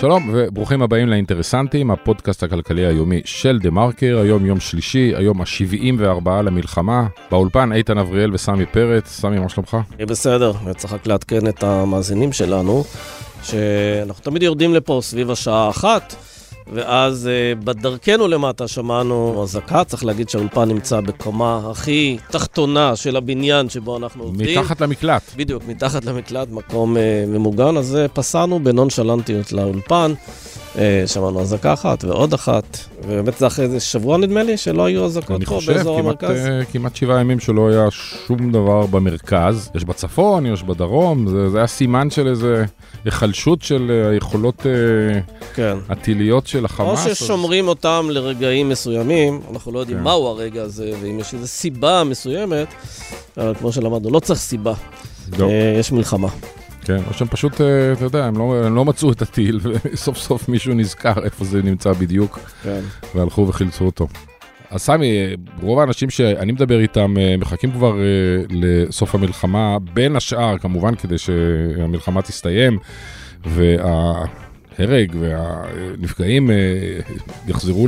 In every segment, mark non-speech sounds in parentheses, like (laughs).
שלום וברוכים הבאים לאינטרסנטים, הפודקאסט הכלכלי היומי של דה מרקר, היום יום שלישי, היום ה-74 למלחמה. באולפן איתן אבריאל וסמי פרץ, סמי, מה שלומך? בסדר, צריך רק לעדכן את המאזינים שלנו, שאנחנו תמיד יורדים לפה סביב השעה אחת. ואז uh, בדרכנו למטה שמענו אזעקה, צריך להגיד שהאולפן נמצא בקומה הכי תחתונה של הבניין שבו אנחנו עובדים. מתחת למקלט. בדיוק, מתחת למקלט, מקום uh, ממוגן, אז uh, פסענו בנונשלנטיות לאולפן. שמענו אזעקה אחת ועוד אחת, ובאמת זה אחרי איזה שבוע נדמה לי שלא היו אזעקות פה באזור כמעט, המרכז. אני חושב, כמעט שבעה ימים שלא היה שום דבר במרכז. יש בצפון, יש בדרום, זה, זה היה סימן של איזה היחלשות של היכולות כן. הטיליות של החמאס. או ששומרים אז... אותם לרגעים מסוימים, אנחנו לא יודעים כן. מהו הרגע הזה, ואם יש איזו סיבה מסוימת, אבל כמו שלמדנו, לא צריך סיבה, לא. יש מלחמה. כן, או שהם פשוט, אה, אתה יודע, הם לא, הם לא מצאו את הטיל, (laughs) וסוף סוף מישהו נזכר איפה זה נמצא בדיוק, כן. והלכו וחילצו אותו. אז סמי, רוב האנשים שאני מדבר איתם אה, מחכים כבר אה, לסוף המלחמה, בין השאר, כמובן, כדי שהמלחמה תסתיים, וה... ההרג והנפגעים אה, יחזרו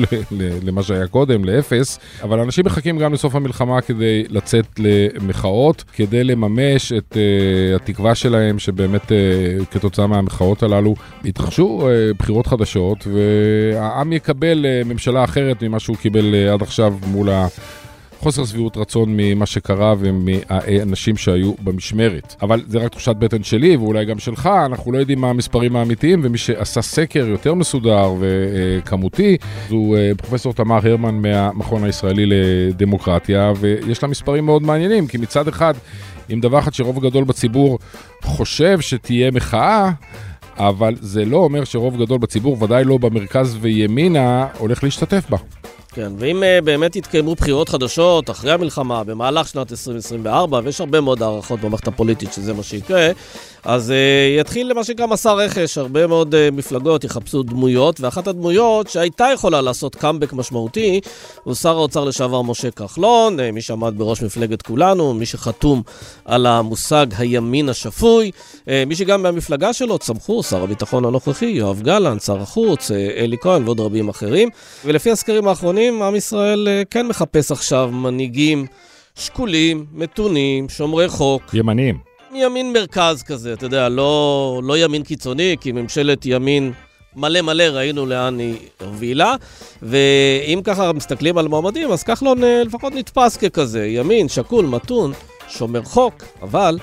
למה שהיה קודם, לאפס, אבל אנשים מחכים גם לסוף המלחמה כדי לצאת למחאות, כדי לממש את אה, התקווה שלהם שבאמת אה, כתוצאה מהמחאות הללו יתרחשו בחירות חדשות והעם יקבל ממשלה אחרת ממה שהוא קיבל עד עכשיו מול ה... חוסר שביעות רצון ממה שקרה ומהאנשים שהיו במשמרת. אבל זה רק תחושת בטן שלי ואולי גם שלך, אנחנו לא יודעים מה המספרים האמיתיים, ומי שעשה סקר יותר מסודר וכמותי, זו אה, פרופסור תמר הרמן מהמכון הישראלי לדמוקרטיה, ויש לה מספרים מאוד מעניינים, כי מצד אחד, אם דבר אחד שרוב גדול בציבור חושב שתהיה מחאה, אבל זה לא אומר שרוב גדול בציבור, ודאי לא במרכז וימינה, הולך להשתתף בה. כן, ואם uh, באמת יתקיימו בחירות חדשות אחרי המלחמה, במהלך שנת 2024, ויש הרבה מאוד הערכות במערכת הפוליטית שזה מה שיקרה, אז uh, יתחיל למה שנקרא מסע רכש, הרבה מאוד uh, מפלגות יחפשו דמויות, ואחת הדמויות שהייתה יכולה לעשות קאמבק משמעותי, הוא שר האוצר לשעבר משה כחלון, uh, מי שעמד בראש מפלגת כולנו, מי שחתום על המושג הימין השפוי, uh, מי שגם מהמפלגה שלו צמחו, שר הביטחון הנוכחי, יואב גלנט, שר החוץ, uh, אלי כהן ועוד רבים אחרים, ולפי הסקרים האחרונים, עם ישראל uh, כן מחפש עכשיו מנהיגים שקולים, מתונים, שומרי חוק. ימניים. ימין מרכז כזה, אתה יודע, לא, לא ימין קיצוני, כי ממשלת ימין מלא מלא ראינו לאן היא הובילה, ואם ככה מסתכלים על מועמדים, אז כחלון אה, לפחות נתפס ככזה, ימין, שקול, מתון, שומר חוק, אבל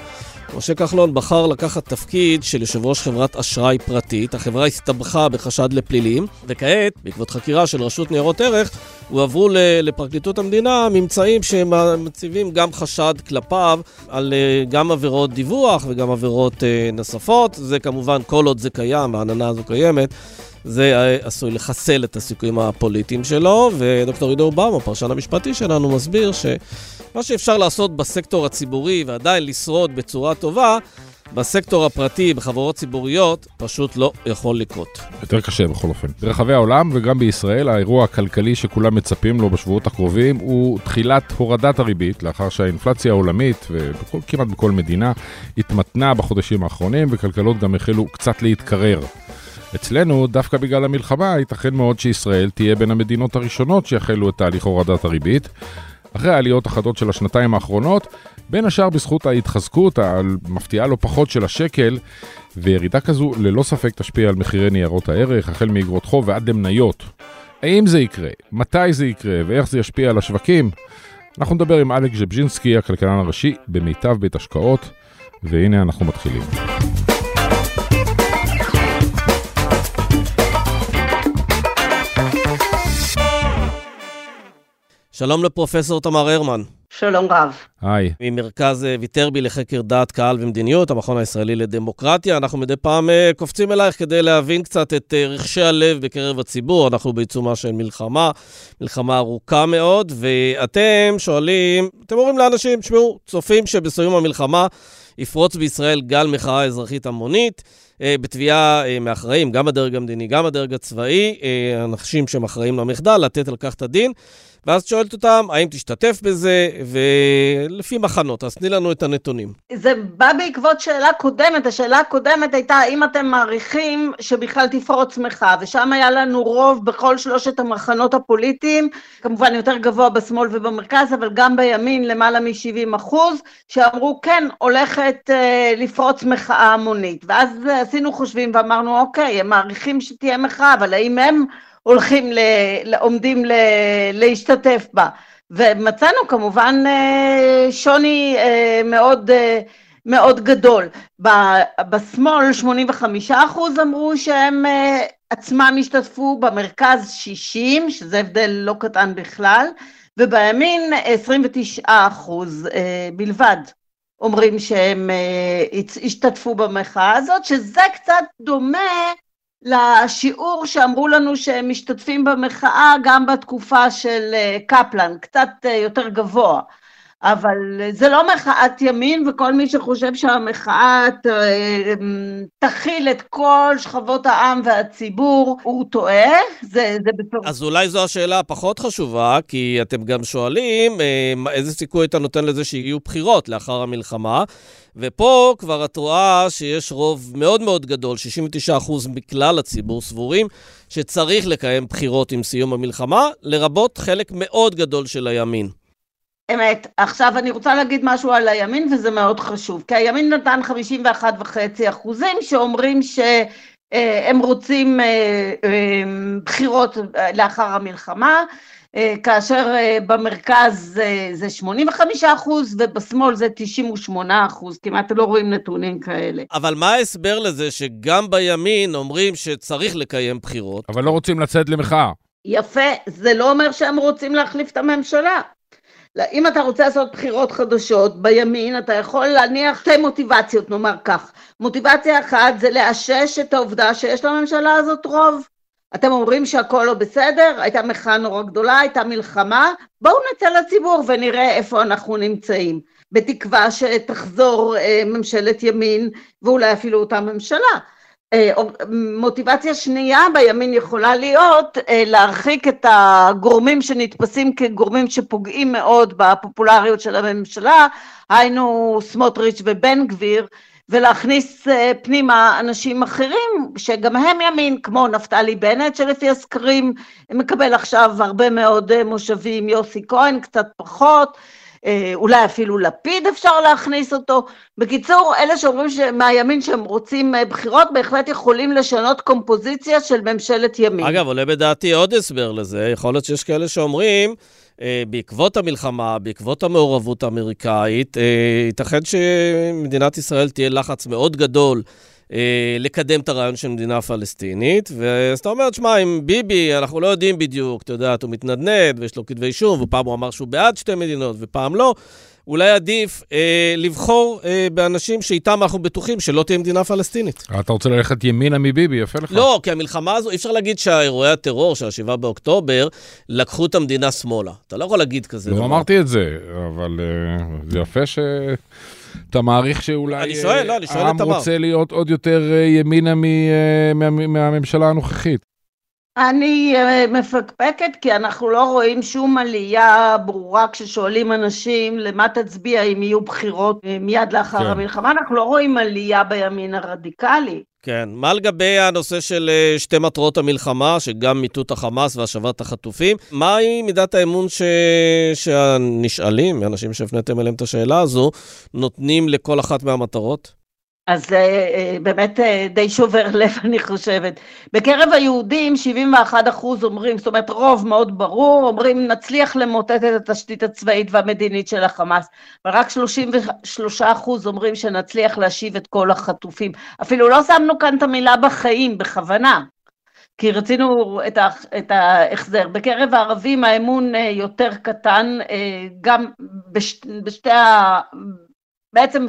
משה כחלון בחר לקחת תפקיד של יושב ראש חברת אשראי פרטית. החברה הסתבכה בחשד לפלילים, וכעת, בעקבות חקירה של רשות ניירות ערך, הועברו לפרקליטות המדינה ממצאים שמציבים גם חשד כלפיו על אה, גם עבירות דיווח וגם עבירות אה, נוספות. זה כמובן, כל עוד זה קיים, העננה הזו קיימת. זה אה, עשוי לחסל את הסיכויים הפוליטיים שלו, ודוקטור עידו אובמה, הפרשן המשפטי שלנו, מסביר שמה שאפשר לעשות בסקטור הציבורי ועדיין לשרוד בצורה טובה, בסקטור הפרטי, בחברות ציבוריות, פשוט לא יכול לקרות. יותר קשה בכל אופן. ברחבי העולם וגם בישראל, האירוע הכלכלי שכולם מצפים לו בשבועות הקרובים הוא תחילת הורדת הריבית, לאחר שהאינפלציה העולמית, וכמעט בכל מדינה, התמתנה בחודשים האחרונים, וכלכלות גם החלו קצת להתקרר. אצלנו, דווקא בגלל המלחמה, ייתכן מאוד שישראל תהיה בין המדינות הראשונות שיחלו את תהליך הורדת הריבית. אחרי העליות החדות של השנתיים האחרונות, בין השאר בזכות ההתחזקות המפתיעה לא פחות של השקל, וירידה כזו ללא ספק תשפיע על מחירי ניירות הערך, החל מאגרות חוב ועד למניות. האם זה יקרה? מתי זה יקרה? ואיך זה ישפיע על השווקים? אנחנו נדבר עם אלכס ז'בז'ינסקי, הכלכלן הראשי במיטב בית השקעות, והנה אנחנו מתחילים. שלום לפרופסור תמר הרמן. שלום רב. היי. ממרכז אה, ויטרבי לחקר דעת קהל ומדיניות, המכון הישראלי לדמוקרטיה. אנחנו מדי פעם אה, קופצים אלייך כדי להבין קצת את אה, רכשי הלב בקרב הציבור. אנחנו בעיצומה של מלחמה, מלחמה ארוכה מאוד, ואתם שואלים, אתם אומרים לאנשים, תשמעו, צופים שבסיום המלחמה יפרוץ בישראל גל מחאה אזרחית המונית. בתביעה מאחראים, גם הדרג המדיני, גם הדרג הצבאי, אנשים שהם אחראים למחדל, לתת על כך את הדין. ואז שואלת אותם, האם תשתתף בזה, ולפי מחנות. אז תני לנו את הנתונים. זה בא בעקבות שאלה קודמת. השאלה הקודמת הייתה, האם אתם מעריכים שבכלל תפרוץ מחאה? ושם היה לנו רוב בכל שלושת המחנות הפוליטיים, כמובן יותר גבוה בשמאל ובמרכז, אבל גם בימין למעלה מ-70 אחוז, שאמרו, כן, הולכת אה, לפרוץ מחאה המונית. ואז עשינו חושבים ואמרנו, אוקיי, הם מעריכים שתהיה מחאה, אבל האם הם... הולכים, ל, עומדים ל, להשתתף בה. ומצאנו כמובן אה, שוני אה, מאוד, אה, מאוד גדול. בשמאל 85 אחוז אמרו שהם עצמם השתתפו, במרכז 60, שזה הבדל לא קטן בכלל, ובימין 29 אחוז בלבד אומרים שהם השתתפו במחאה הזאת, שזה קצת דומה לשיעור שאמרו לנו שהם משתתפים במחאה גם בתקופה של אה, קפלן, קצת אה, יותר גבוה. אבל זה לא מחאת ימין, וכל מי שחושב שהמחאה אה, תכיל את כל שכבות העם והציבור, הוא טועה, זה, זה בפירוש. אז אולי זו השאלה הפחות חשובה, כי אתם גם שואלים איזה סיכוי אתה נותן לזה שיהיו בחירות לאחר המלחמה, ופה כבר את רואה שיש רוב מאוד מאוד גדול, 69% מכלל הציבור סבורים, שצריך לקיים בחירות עם סיום המלחמה, לרבות חלק מאוד גדול של הימין. אמת. עכשיו אני רוצה להגיד משהו על הימין, וזה מאוד חשוב. כי הימין נתן 51.5 אחוזים שאומרים שהם רוצים אה, אה, בחירות לאחר המלחמה. אה, כאשר אה, במרכז זה 85 אחוז ובשמאל זה 98 אחוז, כמעט לא רואים נתונים כאלה. אבל מה ההסבר לזה שגם בימין אומרים שצריך לקיים בחירות? אבל לא רוצים לצאת למחאה. יפה, זה לא אומר שהם רוצים להחליף את הממשלה. אם אתה רוצה לעשות בחירות חדשות בימין, אתה יכול להניח שתי מוטיבציות, נאמר כך. מוטיבציה אחת זה לאשש את העובדה שיש לממשלה הזאת רוב. אתם אומרים שהכל לא בסדר, הייתה מחאה נורא גדולה, הייתה מלחמה, בואו נצא לציבור ונראה איפה אנחנו נמצאים. בתקווה שתחזור אה, ממשלת ימין ואולי אפילו אותה ממשלה. אה, מוטיבציה שנייה בימין יכולה להיות אה, להרחיק את הגורמים שנתפסים כגורמים שפוגעים מאוד בפופולריות של הממשלה, היינו סמוטריץ' ובן גביר, ולהכניס אה, פנימה אנשים אחרים שגם הם ימין, כמו נפתלי בנט שלפי הסקרים מקבל עכשיו הרבה מאוד מושבים, יוסי כהן קצת פחות, אולי אפילו לפיד אפשר להכניס אותו. בקיצור, אלה שאומרים מהימין שהם רוצים אה, בחירות, בהחלט יכולים לשנות קומפוזיציה של ממשלת ימין. אגב, עולה בדעתי עוד הסבר לזה, יכול להיות שיש כאלה שאומרים... אה, בעקבות המלחמה, בעקבות המעורבות האמריקאית, ייתכן שמדינת ישראל תהיה לחץ מאוד גדול אה, לקדם את הרעיון של מדינה פלסטינית, ואז אתה אומר, תשמע, עם ביבי, אנחנו לא יודעים בדיוק, אתה יודע, הוא מתנדנד ויש לו כתבי אישום, ופעם הוא אמר שהוא בעד שתי מדינות ופעם לא. אולי עדיף אה, לבחור אה, באנשים שאיתם אנחנו בטוחים שלא תהיה מדינה פלסטינית. אתה רוצה ללכת ימינה מביבי, יפה לך. לא, כי המלחמה הזו, אי אפשר להגיד שהאירועי הטרור של ה-7 באוקטובר לקחו את המדינה שמאלה. אתה לא יכול להגיד כזה לא דבר. אמרתי את זה, אבל אה, זה יפה ש... אתה מעריך שאולי אני שואל, לא, אני שואל את תמר. העם רוצה להיות עוד יותר אה, ימינה אה, מהממשלה הנוכחית. אני אה, מפקפקת כי אנחנו לא רואים שום עלייה ברורה כששואלים אנשים למה תצביע אם יהיו בחירות מיד לאחר כן. המלחמה, אנחנו לא רואים עלייה בימין הרדיקלי. כן, מה לגבי הנושא של אה, שתי מטרות המלחמה, שגם מיטוט החמאס והשבת החטופים? מהי מידת האמון ש... שהנשאלים, האנשים שהפניתם אליהם את השאלה הזו, נותנים לכל אחת מהמטרות? אז אה, אה, באמת אה, די שובר (laughs) לב, אני חושבת. בקרב היהודים 71 אחוז אומרים, זאת אומרת רוב מאוד ברור, אומרים נצליח למוטט את התשתית הצבאית והמדינית של החמאס, אבל רק 33 אחוז אומרים שנצליח להשיב את כל החטופים. אפילו לא שמנו כאן את המילה בחיים, בכוונה. כי רצינו את, את ההחזר. בקרב הערבים האמון יותר קטן, גם בש, בשתי ה... בעצם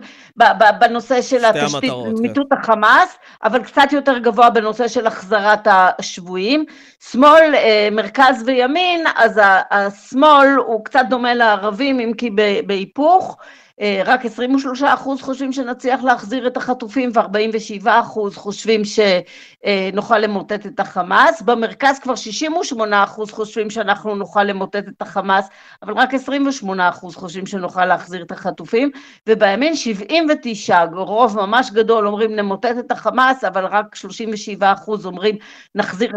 בנושא של התשתית, כן. מיטוט כן. החמאס, אבל קצת יותר גבוה בנושא של החזרת השבויים. שמאל, אה, מרכז וימין, אז השמאל הוא קצת דומה לערבים, אם כי בהיפוך. אה, רק 23 אחוז חושבים שנצליח להחזיר את החטופים ו-47 אחוז חושבים שנוכל למוטט את החמאס. במרכז כבר 68 אחוז חושבים שאנחנו נוכל למוטט את החמאס, אבל רק 28 אחוז חושבים שנוכל להחזיר את החטופים, ובימין 79, רוב ממש גדול אומרים נמוטט את החמאס, אבל רק 37 אחוז אומרים נחזיר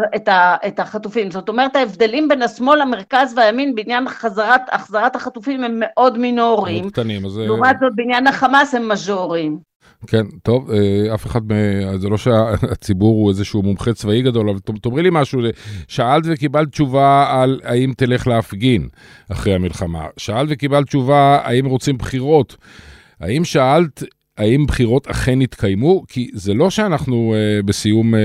את החטופים. זאת אומרת ההבדלים בין השמאל, המרכז והימין בעניין חזרת, החזרת החטופים הם מאוד מינוריים. קטנים, אז... לעומת זאת בעניין החמאס הם מז'וריים. כן, טוב, אה, אף אחד, זה לא שהציבור הוא איזשהו מומחה צבאי גדול, אבל תאמרי לי משהו, שאלת וקיבלת תשובה על האם תלך להפגין אחרי המלחמה, שאלת וקיבלת תשובה האם רוצים בחירות, האם שאלת האם בחירות אכן יתקיימו? כי זה לא שאנחנו uh, בסיום uh,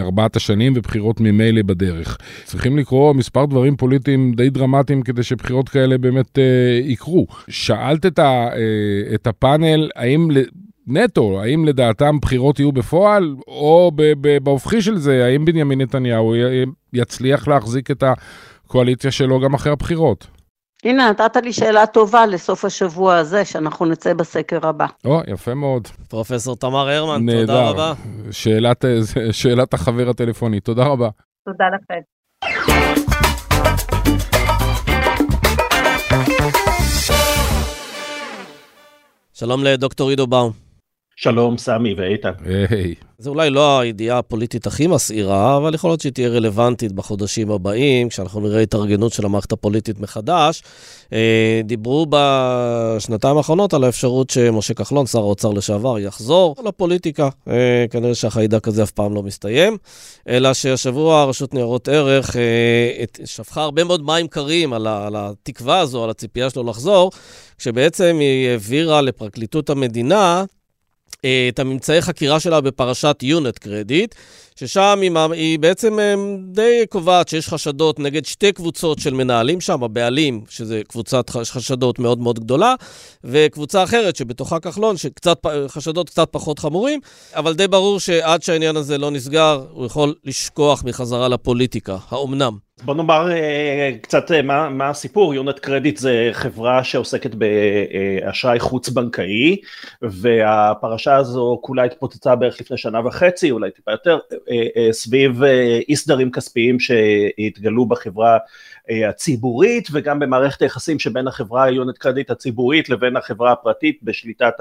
ארבעת השנים ובחירות ממילא בדרך. צריכים לקרוא מספר דברים פוליטיים די דרמטיים כדי שבחירות כאלה באמת uh, יקרו. שאלת את, ה, uh, את הפאנל, האם... נטו, האם לדעתם בחירות יהיו בפועל, או בהופכי של זה, האם בנימין נתניהו יצליח להחזיק את הקואליציה שלו גם אחרי הבחירות? הנה, נתת לי שאלה טובה לסוף השבוע הזה, שאנחנו נצא בסקר הבא. או, יפה מאוד. פרופסור תמר הרמן, נהדר. תודה רבה. שאלת, שאלת החבר הטלפוני, תודה רבה. תודה לכם. שלום לדוקטור עידו באום. שלום, סמי ואיתן. היי. זה אולי לא הידיעה הפוליטית הכי מסעירה, אבל יכול להיות שהיא תהיה רלוונטית בחודשים הבאים, כשאנחנו נראה התארגנות של המערכת הפוליטית מחדש. אה, דיברו בשנתיים האחרונות על האפשרות שמשה כחלון, שר האוצר לשעבר, יחזור לפוליטיקה. אה, כנראה שהחיידק הזה אף פעם לא מסתיים, אלא שהשבוע רשות ניירות ערך אה, שפכה הרבה מאוד מים קרים על התקווה הזו, על הציפייה שלו לחזור, כשבעצם היא העבירה לפרקליטות המדינה את הממצאי חקירה שלה בפרשת יונט קרדיט, ששם היא, היא בעצם אה, די קובעת שיש חשדות נגד שתי קבוצות של מנהלים שם, הבעלים, שזה קבוצת חשדות מאוד מאוד גדולה, וקבוצה אחרת שבתוכה כחלון, שחשדות קצת פחות חמורים, אבל די ברור שעד שהעניין הזה לא נסגר, הוא יכול לשכוח מחזרה לפוליטיקה. האומנם? בוא נאמר אה, קצת אה, מה, מה הסיפור, יונט קרדיט זה חברה שעוסקת באשראי חוץ בנקאי והפרשה הזו כולה התפוצצה בערך לפני שנה וחצי, אולי טיפה יותר, אה, סביב אי סדרים כספיים שהתגלו בחברה הציבורית וגם במערכת היחסים שבין החברה יונט קרדיט הציבורית לבין החברה הפרטית בשליטת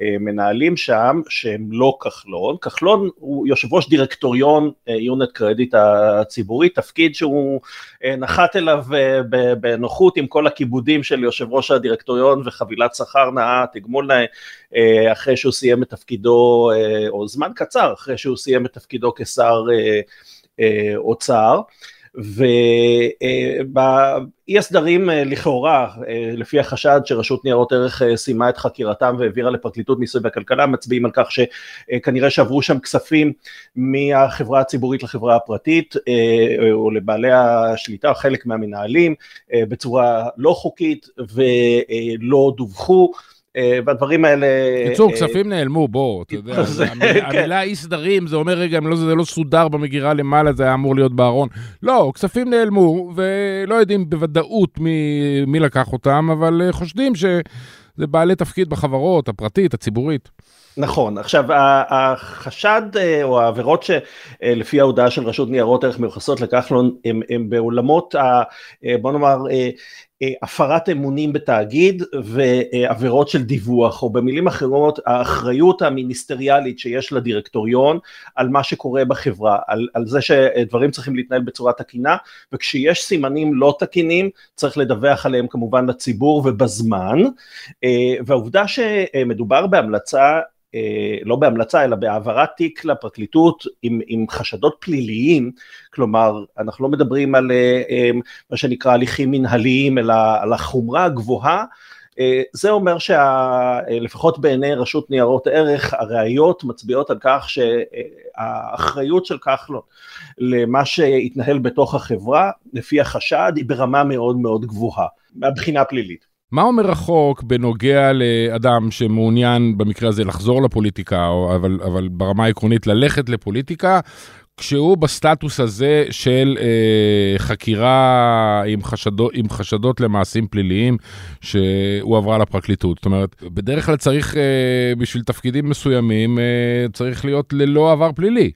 המנהלים שם שהם לא כחלון, כחלון הוא יושב ראש דירקטוריון יונט קרדיט הציבורית, תפקיד שהוא אה, נחת אליו אה, בנוחות עם כל הכיבודים של יושב ראש הדירקטוריון וחבילת שכר נאה, תגמול נאה, אה, אחרי שהוא סיים את תפקידו, או זמן קצר אחרי שהוא סיים את תפקידו כשר אוצר. ובאי הסדרים אה, לכאורה, אה, לפי החשד שרשות ניירות ערך אה, סיימה את חקירתם והעבירה לפרקליטות מיסוי והכלכלה, מצביעים על כך שכנראה שעברו שם כספים מהחברה הציבורית לחברה הפרטית, או לבעלי השליטה, חלק מהמנהלים, בצורה לא חוקית ולא דווחו. אה, והדברים האלה... אה, כספים נעלמו, בוא, אתה יודע, (laughs) כן. המילה אי סדרים, זה אומר, רגע, לא, זה לא סודר במגירה למעלה, זה היה אמור להיות בארון. לא, כספים נעלמו, ולא יודעים בוודאות מי לקח אותם, אבל אה, חושדים שזה בעלי תפקיד בחברות, הפרטית, הציבורית. נכון, עכשיו החשד או העבירות שלפי ההודעה של רשות ניירות ערך מיוחסות לכחלון הם בעולמות, בוא נאמר, הפרת אמונים בתאגיד ועבירות של דיווח, או במילים אחרות האחריות המיניסטריאלית שיש לדירקטוריון על מה שקורה בחברה, על, על זה שדברים צריכים להתנהל בצורה תקינה, וכשיש סימנים לא תקינים צריך לדווח עליהם כמובן לציבור ובזמן, אה, והעובדה שמדובר בהמלצה אה, לא בהמלצה אלא בהעברת תיק לפרקליטות עם, עם חשדות פליליים, כלומר אנחנו לא מדברים על אה, אה, מה שנקרא הליכים מנהליים אלא על החומרה הגבוהה, זה אומר שלפחות בעיני רשות ניירות ערך הראיות מצביעות על כך שהאחריות של כחלון למה שהתנהל בתוך החברה לפי החשד היא ברמה מאוד מאוד גבוהה מהבחינה הפלילית. מה אומר החוק בנוגע לאדם שמעוניין במקרה הזה לחזור לפוליטיקה, אבל, אבל ברמה העקרונית ללכת לפוליטיקה, כשהוא בסטטוס הזה של אה, חקירה עם חשדות, עם חשדות למעשים פליליים שהוא עברה לפרקליטות. זאת אומרת, בדרך כלל צריך, אה, בשביל תפקידים מסוימים, אה, צריך להיות ללא עבר פלילי.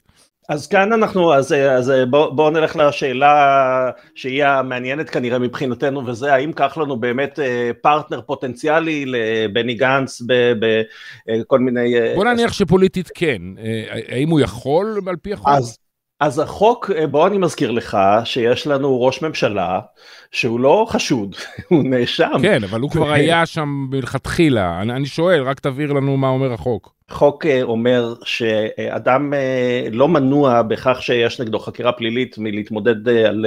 אז כאן אנחנו, אז, אז בואו בוא נלך לשאלה שהיא המעניינת כנראה מבחינתנו, וזה האם כחלון באמת אה, פרטנר פוטנציאלי לבני גנץ בכל מיני... אה, בוא נניח שפוליטית כן, אה, האם הוא יכול על פי החוק? אז, אז החוק, בוא אני מזכיר לך שיש לנו ראש ממשלה שהוא לא חשוד, (laughs) הוא נאשם. כן, אבל הוא כבר (laughs) היה שם מלכתחילה. אני, אני שואל, רק תבהיר לנו מה אומר החוק. חוק אה, אומר שאדם אה, לא מנוע בכך שיש נגדו חקירה פלילית מלהתמודד אה, על,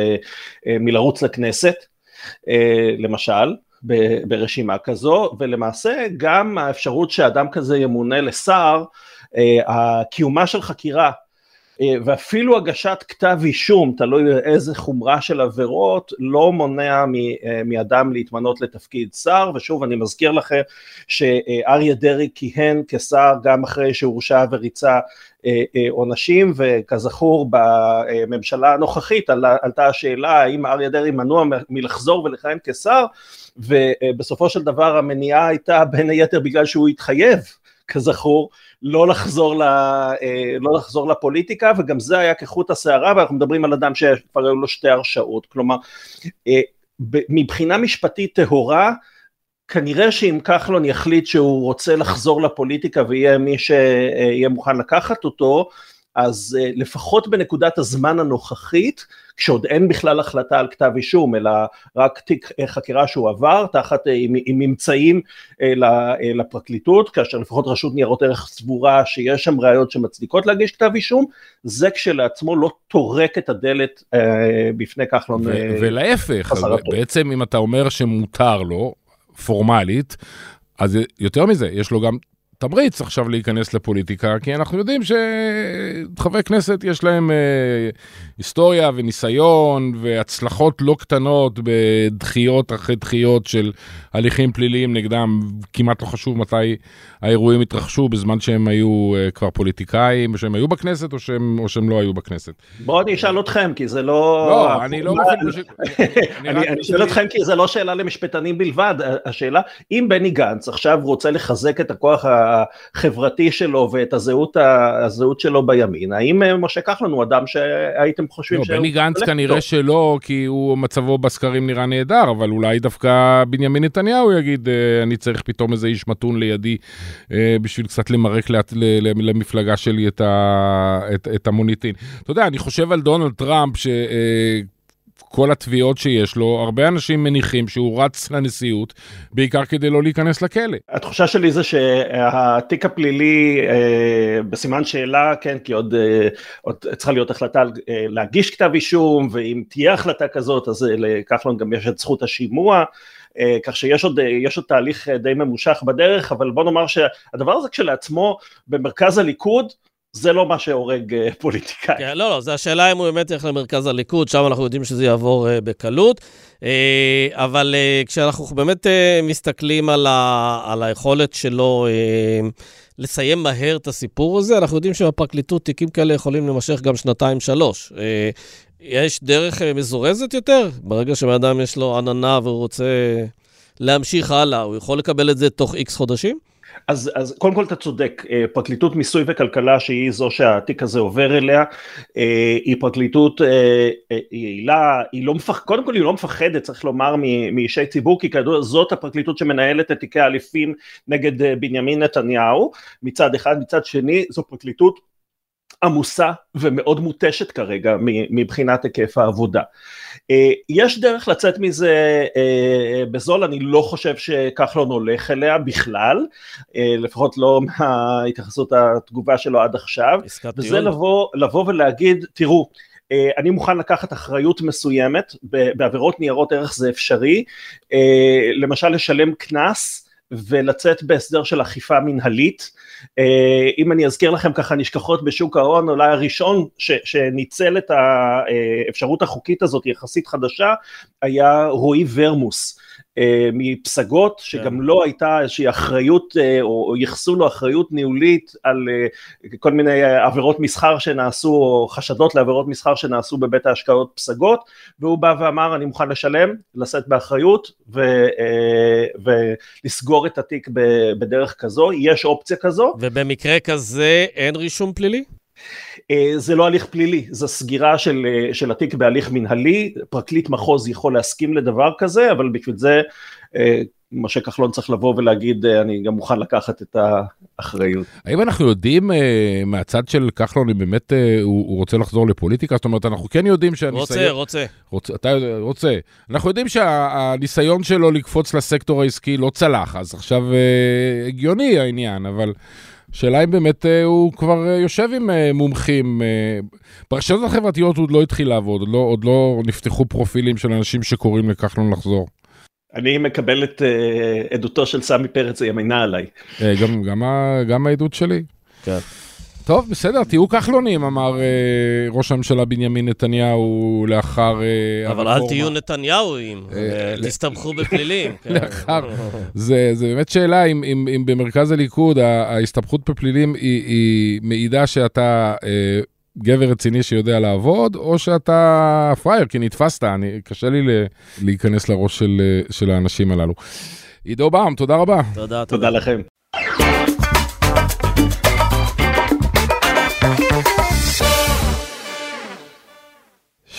מלרוץ לכנסת, למשל, ברשימה כזו, ולמעשה גם האפשרות שאדם כזה ימונה לשר, קיומה של חקירה אה, ואפילו הגשת כתב אישום, תלוי איזה חומרה של עבירות, לא מונע אה, מאדם להתמנות לתפקיד שר, ושוב אני מזכיר לכם שאריה דרעי כיהן כשר גם אחרי שהורשע וריצה אה, עונשים, וכזכור בממשלה הנוכחית עלתה השאלה האם אריה דרעי מנוע מלחזור ולכהן כשר, ובסופו של דבר המניעה הייתה בין היתר בגלל שהוא התחייב, כזכור, לא לחזור, ל, אה, לא לחזור לפוליטיקה וגם זה היה כחוט השערה ואנחנו מדברים על אדם שכבר היו לו שתי הרשעות. כלומר אה, מבחינה משפטית טהורה כנראה שאם כחלון יחליט שהוא רוצה לחזור לפוליטיקה ויהיה מי שיהיה מוכן לקחת אותו אז אה, לפחות בנקודת הזמן הנוכחית, כשעוד אין בכלל החלטה על כתב אישום, אלא רק תיק אה, חקירה שהוא עבר, תחת, אה, עם, עם ממצאים לפרקליטות, כאשר לפחות רשות ניירות ערך סבורה שיש שם ראיות שמצדיקות להגיש כתב אישום, זה כשלעצמו לא טורק את הדלת בפני כחלון. ולהפך, בעצם אם אתה אומר שמותר לו, פורמלית, אז יותר מזה, יש לו גם תמריץ עכשיו להיכנס לפוליטיקה, כי אנחנו יודעים שחברי כנסת יש להם אה, היסטוריה וניסיון והצלחות לא קטנות בדחיות אחרי דחיות של הליכים פליליים נגדם, כמעט לא חשוב מתי האירועים התרחשו, בזמן שהם היו אה, כבר פוליטיקאים, שהם היו בכנסת או שהם, או שהם לא היו בכנסת. בואו אני אשאל אתכם, כי זה לא... לא, אני לא. אני (laughs) שואל אתכם כי זה לא שאלה למשפטנים בלבד, השאלה, אם בני גנץ עכשיו רוצה לחזק את הכוח החברתי שלו ואת הזהות, הזהות שלו בימין, האם אה, משה כחלון הוא אדם שהייתם חושבים לא, שהוא... בני גנץ כנראה לא. שלא, כי הוא מצבו בסקרים נראה נהדר, אבל אולי דווקא בנימין נתניהו יגיד, אה, אני צריך פתאום איזה איש מתון לידי אה, בשביל קצת למרק למפלגה שלי את, את, את המוניטין. אתה יודע, אני חושב על דונלד טראמפ, ש... כל התביעות שיש לו, הרבה אנשים מניחים שהוא רץ לנשיאות, בעיקר כדי לא להיכנס לכלא. התחושה שלי זה שהתיק הפלילי אה, בסימן שאלה, כן, כי עוד, אה, עוד צריכה להיות החלטה אה, להגיש כתב אישום, ואם תהיה החלטה כזאת, אז אה, לכחלון גם יש את זכות השימוע. אה, כך שיש עוד, עוד תהליך די ממושך בדרך, אבל בוא נאמר שהדבר הזה כשלעצמו במרכז הליכוד זה לא מה שהורג אה, (laughs) פוליטיקאי. כן, לא, לא, זה השאלה אם הוא באמת ילך למרכז הליכוד, שם אנחנו יודעים שזה יעבור uh, בקלות. Uh, אבל uh, כשאנחנו באמת uh, מסתכלים על, ה, על היכולת שלו uh, לסיים מהר את הסיפור הזה, אנחנו יודעים שבפרקליטות תיקים כאלה יכולים להימשך גם שנתיים-שלוש. Uh, יש דרך uh, מזורזת יותר? ברגע שבן אדם יש לו עננה והוא רוצה להמשיך הלאה, הוא יכול לקבל את זה תוך איקס חודשים? אז, אז קודם כל אתה צודק, אה, פרקליטות מיסוי וכלכלה שהיא זו שהתיק הזה עובר אליה, אה, היא פרקליטות אה, יעילה, היא לא מפח... קודם כל היא לא מפחדת צריך לומר מאישי ציבור, כי כידוע זאת הפרקליטות שמנהלת את תיקי האליפים נגד בנימין נתניהו מצד אחד, מצד שני זו פרקליטות עמוסה ומאוד מותשת כרגע מבחינת היקף העבודה. אה, יש דרך לצאת מזה אה, בזול, אני לא חושב שכחלון הולך אליה בכלל, אה, לפחות לא מההתייחסות התגובה שלו עד עכשיו, וזה לבוא, לבוא ולהגיד, תראו, אני מוכן לקחת אחריות מסוימת, בעבירות ניירות ערך זה אפשרי, למשל לשלם קנס ולצאת בהסדר של אכיפה מנהלית. אה, אם אני אזכיר לכם ככה נשכחות בשוק ההון, אולי הראשון ש, שניצל את האפשרות החוקית הזאת יחסית חדשה, היה רועי ורמוס. אה, מפסגות, שגם כן. לא הייתה איזושהי אחריות, אה, או ייחסו לו אחריות ניהולית על כל מיני עבירות מסחר שנעשו, או חשדות לעבירות מסחר שנעשו בבית ההשקעות פסגות, והוא בא ואמר אני מוכן לשלם, לשאת באחריות ו, ולסגור את התיק בדרך כזו, יש אופציה כזו. ובמקרה כזה אין רישום פלילי? אה, זה לא הליך פלילי, זו סגירה של, אה, של התיק בהליך מנהלי, פרקליט מחוז יכול להסכים לדבר כזה, אבל בשביל זה אה, משה כחלון צריך לבוא ולהגיד, אני גם מוכן לקחת את האחריות. האם אנחנו יודעים מהצד של כחלון, אם באמת הוא, הוא רוצה לחזור לפוליטיקה? זאת אומרת, אנחנו כן יודעים שהניסיון... רוצה, רוצה. רוצה, אתה רוצה. אנחנו יודעים שהניסיון שלו לקפוץ לסקטור העסקי לא צלח, אז עכשיו הגיוני העניין, אבל... שאלה אם באמת אה, הוא כבר אה, יושב עם אה, מומחים. ברשתות החברתיות הוא עוד לא התחיל לעבוד, עוד לא, עוד לא נפתחו פרופילים של אנשים שקוראים לכחלון לחזור. אני מקבל את עדותו של סמי פרץ, היא אמינה עליי. גם, גם, גם העדות שלי. כן. טוב, בסדר, תהיו כחלונים, אמר אה, ראש הממשלה בנימין נתניהו לאחר אה, אבל אל תהיו נתניהוים, אה, תסתבכו בפלילים. (laughs) כן. לאחר, זה, זה באמת שאלה אם, אם, אם במרכז הליכוד ההסתבכות בפלילים היא, היא מעידה שאתה אה, גבר רציני שיודע לעבוד, או שאתה פראייר, כי נתפסת, אני, קשה לי להיכנס לראש של, של האנשים הללו. עידו באום, תודה רבה. תודה, תודה. תודה לכם.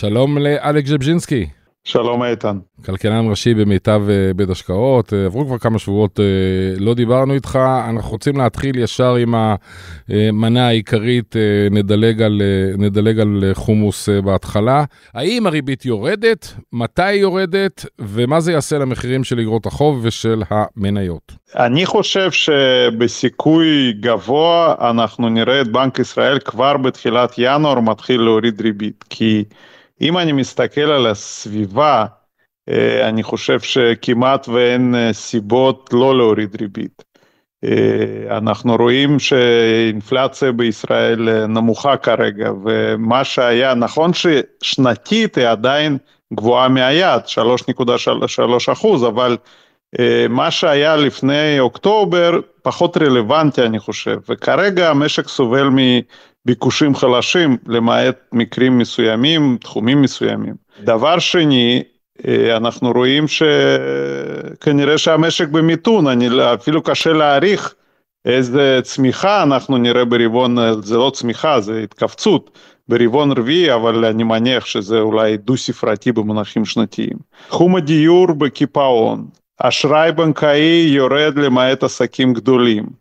שלום לאלכס ז'בז'ינסקי. שלום איתן. כלכלן ראשי במיטב אה, בית השקעות, אה, עברו כבר כמה שבועות, אה, לא דיברנו איתך, אנחנו רוצים להתחיל ישר עם המנה העיקרית, נדלג על, נדלג על חומוס בהתחלה. האם הריבית יורדת, מתי היא יורדת, ומה זה יעשה למחירים של אגרות החוב ושל המניות? אני חושב שבסיכוי גבוה אנחנו נראה את בנק ישראל כבר בתחילת ינואר מתחיל להוריד ריבית, כי... אם אני מסתכל על הסביבה, אה, אני חושב שכמעט ואין אה, סיבות לא להוריד ריבית. אה, אנחנו רואים שאינפלציה בישראל נמוכה כרגע, ומה שהיה, נכון ששנתית היא עדיין גבוהה מהיעד, 3.3 אחוז, אבל מה שהיה לפני אוקטובר פחות רלוונטי אני חושב, וכרגע המשק סובל מ... ביקושים חלשים, למעט מקרים מסוימים, תחומים מסוימים. דבר שני, אה, אנחנו רואים שכנראה שהמשק במיתון, אני לא, אפילו קשה להעריך איזה צמיחה אנחנו נראה ברבעון, זה לא צמיחה, זה התכווצות ברבעון רביעי, אבל אני מניח שזה אולי דו-ספרתי במונחים שנתיים. תחום הדיור בקיפאון, אשראי בנקאי יורד למעט עסקים גדולים.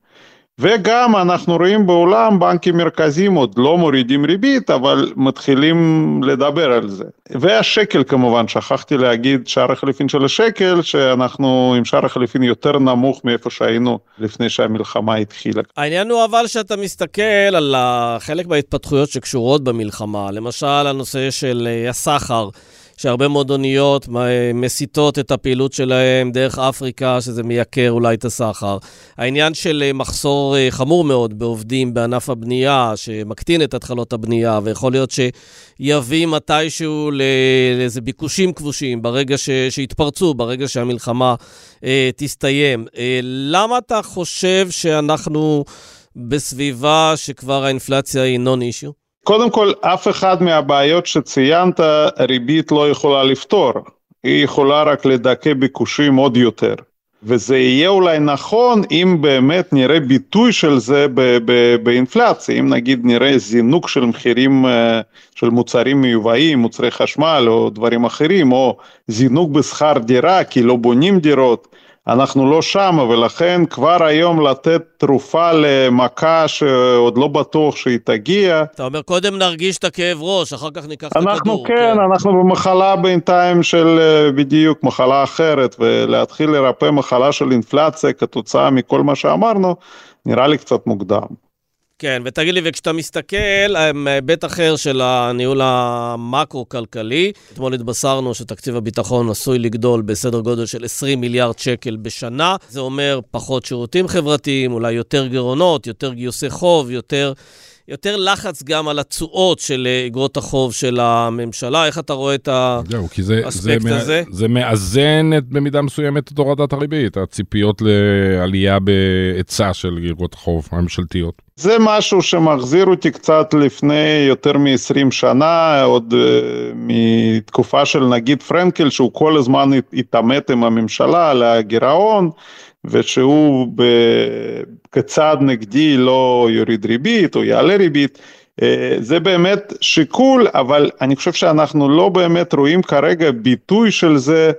וגם אנחנו רואים בעולם בנקים מרכזיים עוד לא מורידים ריבית, אבל מתחילים לדבר על זה. והשקל כמובן, שכחתי להגיד שער החליפין של השקל, שאנחנו עם שער החליפין יותר נמוך מאיפה שהיינו לפני שהמלחמה התחילה. העניין הוא אבל שאתה מסתכל על חלק מההתפתחויות שקשורות במלחמה, למשל הנושא של אה, הסחר. שהרבה מאוד אוניות מסיטות את הפעילות שלהם דרך אפריקה, שזה מייקר אולי את הסחר. העניין של אה, מחסור אה, חמור מאוד בעובדים בענף הבנייה, שמקטין את התחלות הבנייה, ויכול להיות שיביא מתישהו לאיזה ביקושים כבושים ברגע ש... שיתפרצו, ברגע שהמלחמה אה, תסתיים. אה, למה אתה חושב שאנחנו בסביבה שכבר האינפלציה היא נון אישיו? קודם כל, אף אחד מהבעיות שציינת, ריבית לא יכולה לפתור. היא יכולה רק לדכא ביקושים עוד יותר. וזה יהיה אולי נכון אם באמת נראה ביטוי של זה באינפלציה, אם נגיד נראה זינוק של מחירים אה, של מוצרים מיובאים, מוצרי חשמל או דברים אחרים, או זינוק בשכר דירה כי לא בונים דירות, אנחנו לא שם ולכן כבר היום לתת תרופה למכה שעוד לא בטוח שהיא תגיע. אתה אומר קודם נרגיש את הכאב ראש, אחר כך ניקח את הכדור. אנחנו כן, כן, אנחנו במחלה בינתיים של אה, בדיוק מחלה אחרת ולהתחיל לרפא מחלה של אינפלציה כתוצאה מכל מה שאמרנו, נראה לי קצת מוקדם. כן, ותגיד לי, וכשאתה מסתכל, מהיבט אחר של הניהול המקרו-כלכלי, אתמול התבשרנו שתקציב הביטחון עשוי לגדול בסדר גודל של 20 מיליארד שקל בשנה. זה אומר פחות שירותים חברתיים, אולי יותר גירעונות, יותר גיוסי חוב, יותר יותר לחץ גם על התשואות של אגרות החוב של הממשלה. איך אתה רואה את האספקט הזה? זה מאזן במידה מסוימת את הורדת הריבית, הציפיות לעלייה בהיצע של אגרות החוב הממשלתיות. זה משהו שמחזיר אותי קצת לפני יותר מ-20 שנה, עוד uh, מתקופה של נגיד פרנקל, שהוא כל הזמן התעמת עם הממשלה על הגירעון, ושהוא כצעד נגדי לא יוריד ריבית או יעלה ריבית. Uh, זה באמת שיקול, אבל אני חושב שאנחנו לא באמת רואים כרגע ביטוי של זה.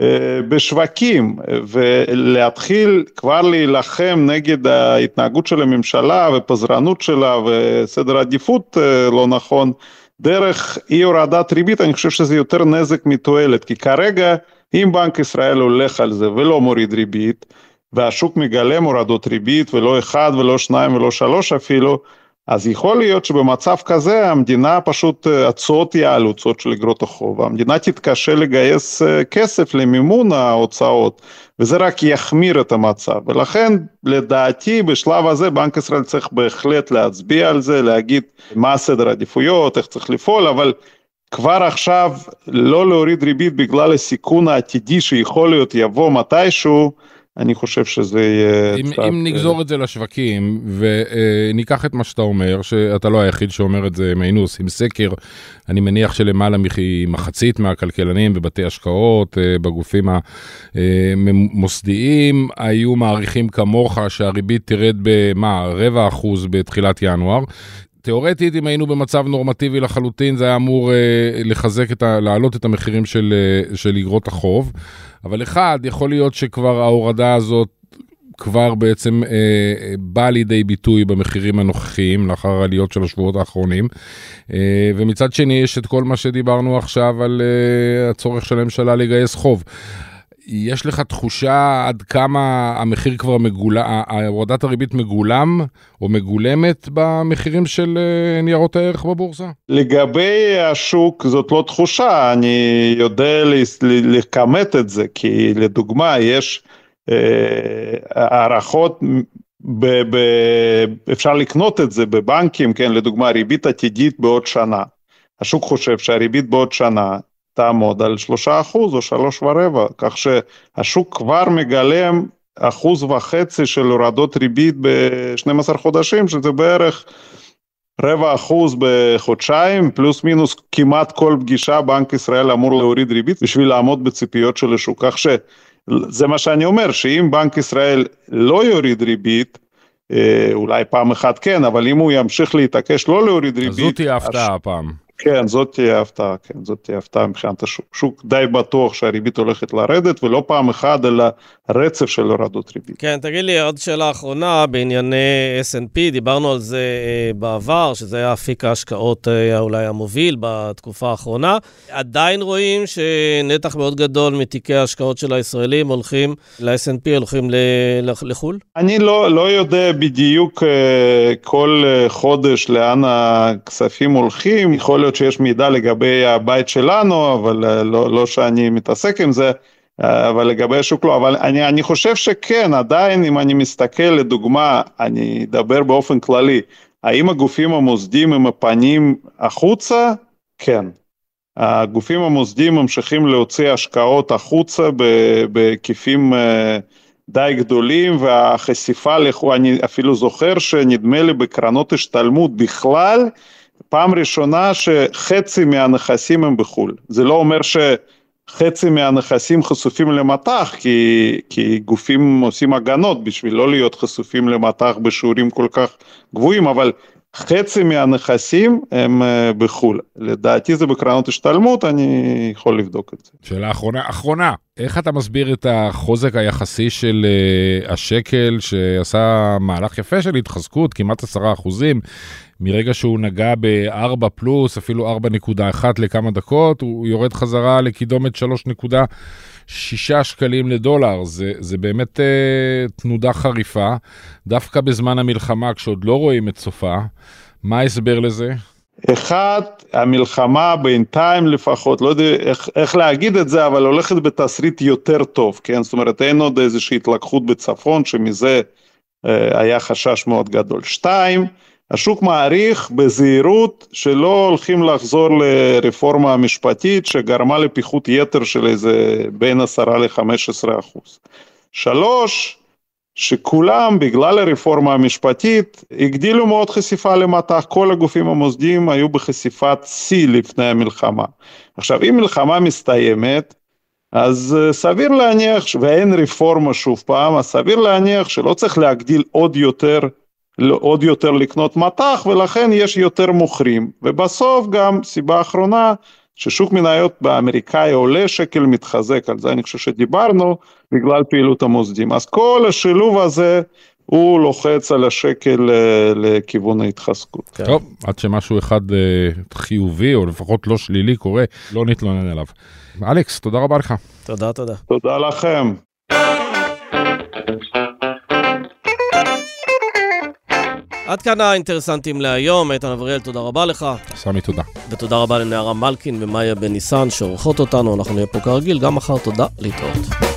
אה, בשווקים ולהתחיל כבר להילחם נגד ההתנהגות של הממשלה ופזרנות שלה וסדר עדיפות אה, לא נכון דרך אי הורדת ריבית אני חושב שזה יותר נזק מתועלת כי כרגע אם בנק ישראל הולך על זה ולא מוריד ריבית והשוק מגלם הורדות ריבית ולא אחד ולא שניים ולא שלוש אפילו אז יכול להיות שבמצב כזה המדינה פשוט, אה, התשואות יעלו, תשואות של אגרות החוב, המדינה תתקשה לגייס אה, כסף למימון ההוצאות, וזה רק יחמיר את המצב, ולכן לדעתי בשלב הזה בנק ישראל צריך בהחלט להצביע על זה, להגיד מה הסדר העדיפויות, איך צריך לפעול, אבל כבר עכשיו לא להוריד ריבית בגלל הסיכון העתידי שיכול להיות יבוא מתישהו, אני חושב שזה יהיה אם, קצת... אם נגזור את זה לשווקים וניקח את מה שאתה אומר, שאתה לא היחיד שאומר את זה, היינו עושים סקר, אני מניח שלמעלה ממחצית מהכלכלנים בבתי השקעות, אה, בגופים המוסדיים, היו מעריכים כמוך שהריבית תרד במה, רבע אחוז בתחילת ינואר. תיאורטית, אם היינו במצב נורמטיבי לחלוטין, זה היה אמור אה, לחזק את ה... להעלות את המחירים של, אה, של אגרות החוב. אבל אחד, יכול להיות שכבר ההורדה הזאת כבר בעצם אה, באה לידי ביטוי במחירים הנוכחיים לאחר העליות של השבועות האחרונים. אה, ומצד שני יש את כל מה שדיברנו עכשיו על אה, הצורך של הממשלה לגייס חוב. יש לך תחושה עד כמה המחיר כבר מגולם, הורדת הריבית מגולם או מגולמת במחירים של אה, ניירות הערך בבורסה? לגבי השוק זאת לא תחושה, אני יודע לכמת את זה, כי לדוגמה יש אה, הערכות, ב, ב, אפשר לקנות את זה בבנקים, כן, לדוגמה ריבית עתידית בעוד שנה. השוק חושב שהריבית בעוד שנה תעמוד על שלושה אחוז או שלוש ורבע, כך שהשוק כבר מגלם אחוז וחצי של הורדות ריבית ב-12 חודשים, שזה בערך רבע אחוז בחודשיים, פלוס מינוס כמעט כל פגישה בנק ישראל אמור להוריד ריבית בשביל לעמוד בציפיות של השוק, כך שזה מה שאני אומר, שאם בנק ישראל לא יוריד ריבית, אה, אולי פעם אחת כן, אבל אם הוא ימשיך להתעקש לא להוריד ריבית... אז זו תהיה הפתעה הפעם. כן, זאת תהיה הפתעה, כן, זאת תהיה הפתעה מבחינת השוק. שוק די בטוח שהריבית הולכת לרדת, ולא פעם אחת, אלא רצף של הורדות ריבית. כן, תגיד לי, עוד שאלה אחרונה בענייני S&P, דיברנו על זה אה, בעבר, שזה היה אפיק ההשקעות אה, אולי המוביל בתקופה האחרונה. עדיין רואים שנתח מאוד גדול מתיקי ההשקעות של הישראלים הולכים ל-S&P, הולכים לחו"ל? אני לא, לא יודע בדיוק אה, כל חודש לאן הכספים הולכים, יכול להיות שיש מידע לגבי הבית שלנו, אבל אה, לא, לא שאני מתעסק עם זה, אה, אבל לגבי השוק לא, אבל אני, אני חושב שכן, עדיין אם אני מסתכל לדוגמה, אני אדבר באופן כללי, האם הגופים המוסדיים הם הפנים החוצה? כן. הגופים המוסדיים ממשיכים להוציא השקעות החוצה בהיקפים אה, די גדולים והחשיפה, אני אפילו זוכר שנדמה לי בקרנות השתלמות בכלל, פעם ראשונה שחצי מהנכסים הם בחו"ל, זה לא אומר שחצי מהנכסים חשופים למטח, כי, כי גופים עושים הגנות בשביל לא להיות חשופים למטח בשיעורים כל כך גבוהים, אבל חצי מהנכסים הם אה, בחו"ל. לדעתי זה בקרנות השתלמות, אני יכול לבדוק את זה. שאלה אחרונה, אחרונה, איך אתה מסביר את החוזק היחסי של uh, השקל שעשה מהלך יפה של התחזקות, כמעט עשרה אחוזים, מרגע שהוא נגע ב-4 פלוס, אפילו 4.1 לכמה דקות, הוא יורד חזרה לקידומת 3.6 שקלים לדולר. זה, זה באמת uh, תנודה חריפה, דווקא בזמן המלחמה, כשעוד לא רואים את סופה. מה ההסבר לזה? אחד, המלחמה בינתיים לפחות, לא יודע איך, איך להגיד את זה, אבל הולכת בתסריט יותר טוב, כן? זאת אומרת, אין עוד איזושהי התלקחות בצפון, שמזה אה, היה חשש מאוד גדול. שתיים, השוק מעריך בזהירות שלא הולכים לחזור לרפורמה המשפטית שגרמה לפיחות יתר של איזה בין 10 ל-15 אחוז. שלוש, שכולם בגלל הרפורמה המשפטית הגדילו מאוד חשיפה למטח, כל הגופים המוסדיים היו בחשיפת שיא לפני המלחמה. עכשיו אם מלחמה מסתיימת אז סביר להניח, ואין רפורמה שוב פעם, אז סביר להניח שלא צריך להגדיל עוד יותר עוד יותר לקנות מטח ולכן יש יותר מוכרים ובסוף גם סיבה אחרונה ששוק מניות באמריקאי עולה שקל מתחזק על זה אני חושב שדיברנו בגלל פעילות המוסדים אז כל השילוב הזה הוא לוחץ על השקל אה, לכיוון ההתחזקות. כן. טוב, עד שמשהו אחד אה, חיובי או לפחות לא שלילי קורה, לא נתלונן עליו. אלכס, תודה רבה לך. תודה, תודה. תודה לכם. עד כאן האינטרסנטים להיום, איתן אבריאל, תודה רבה לך. סמי, תודה. ותודה רבה לנערה מלקין ומאיה בן ניסן שעורכות אותנו, אנחנו נהיה פה כרגיל, גם מחר תודה, להתראות.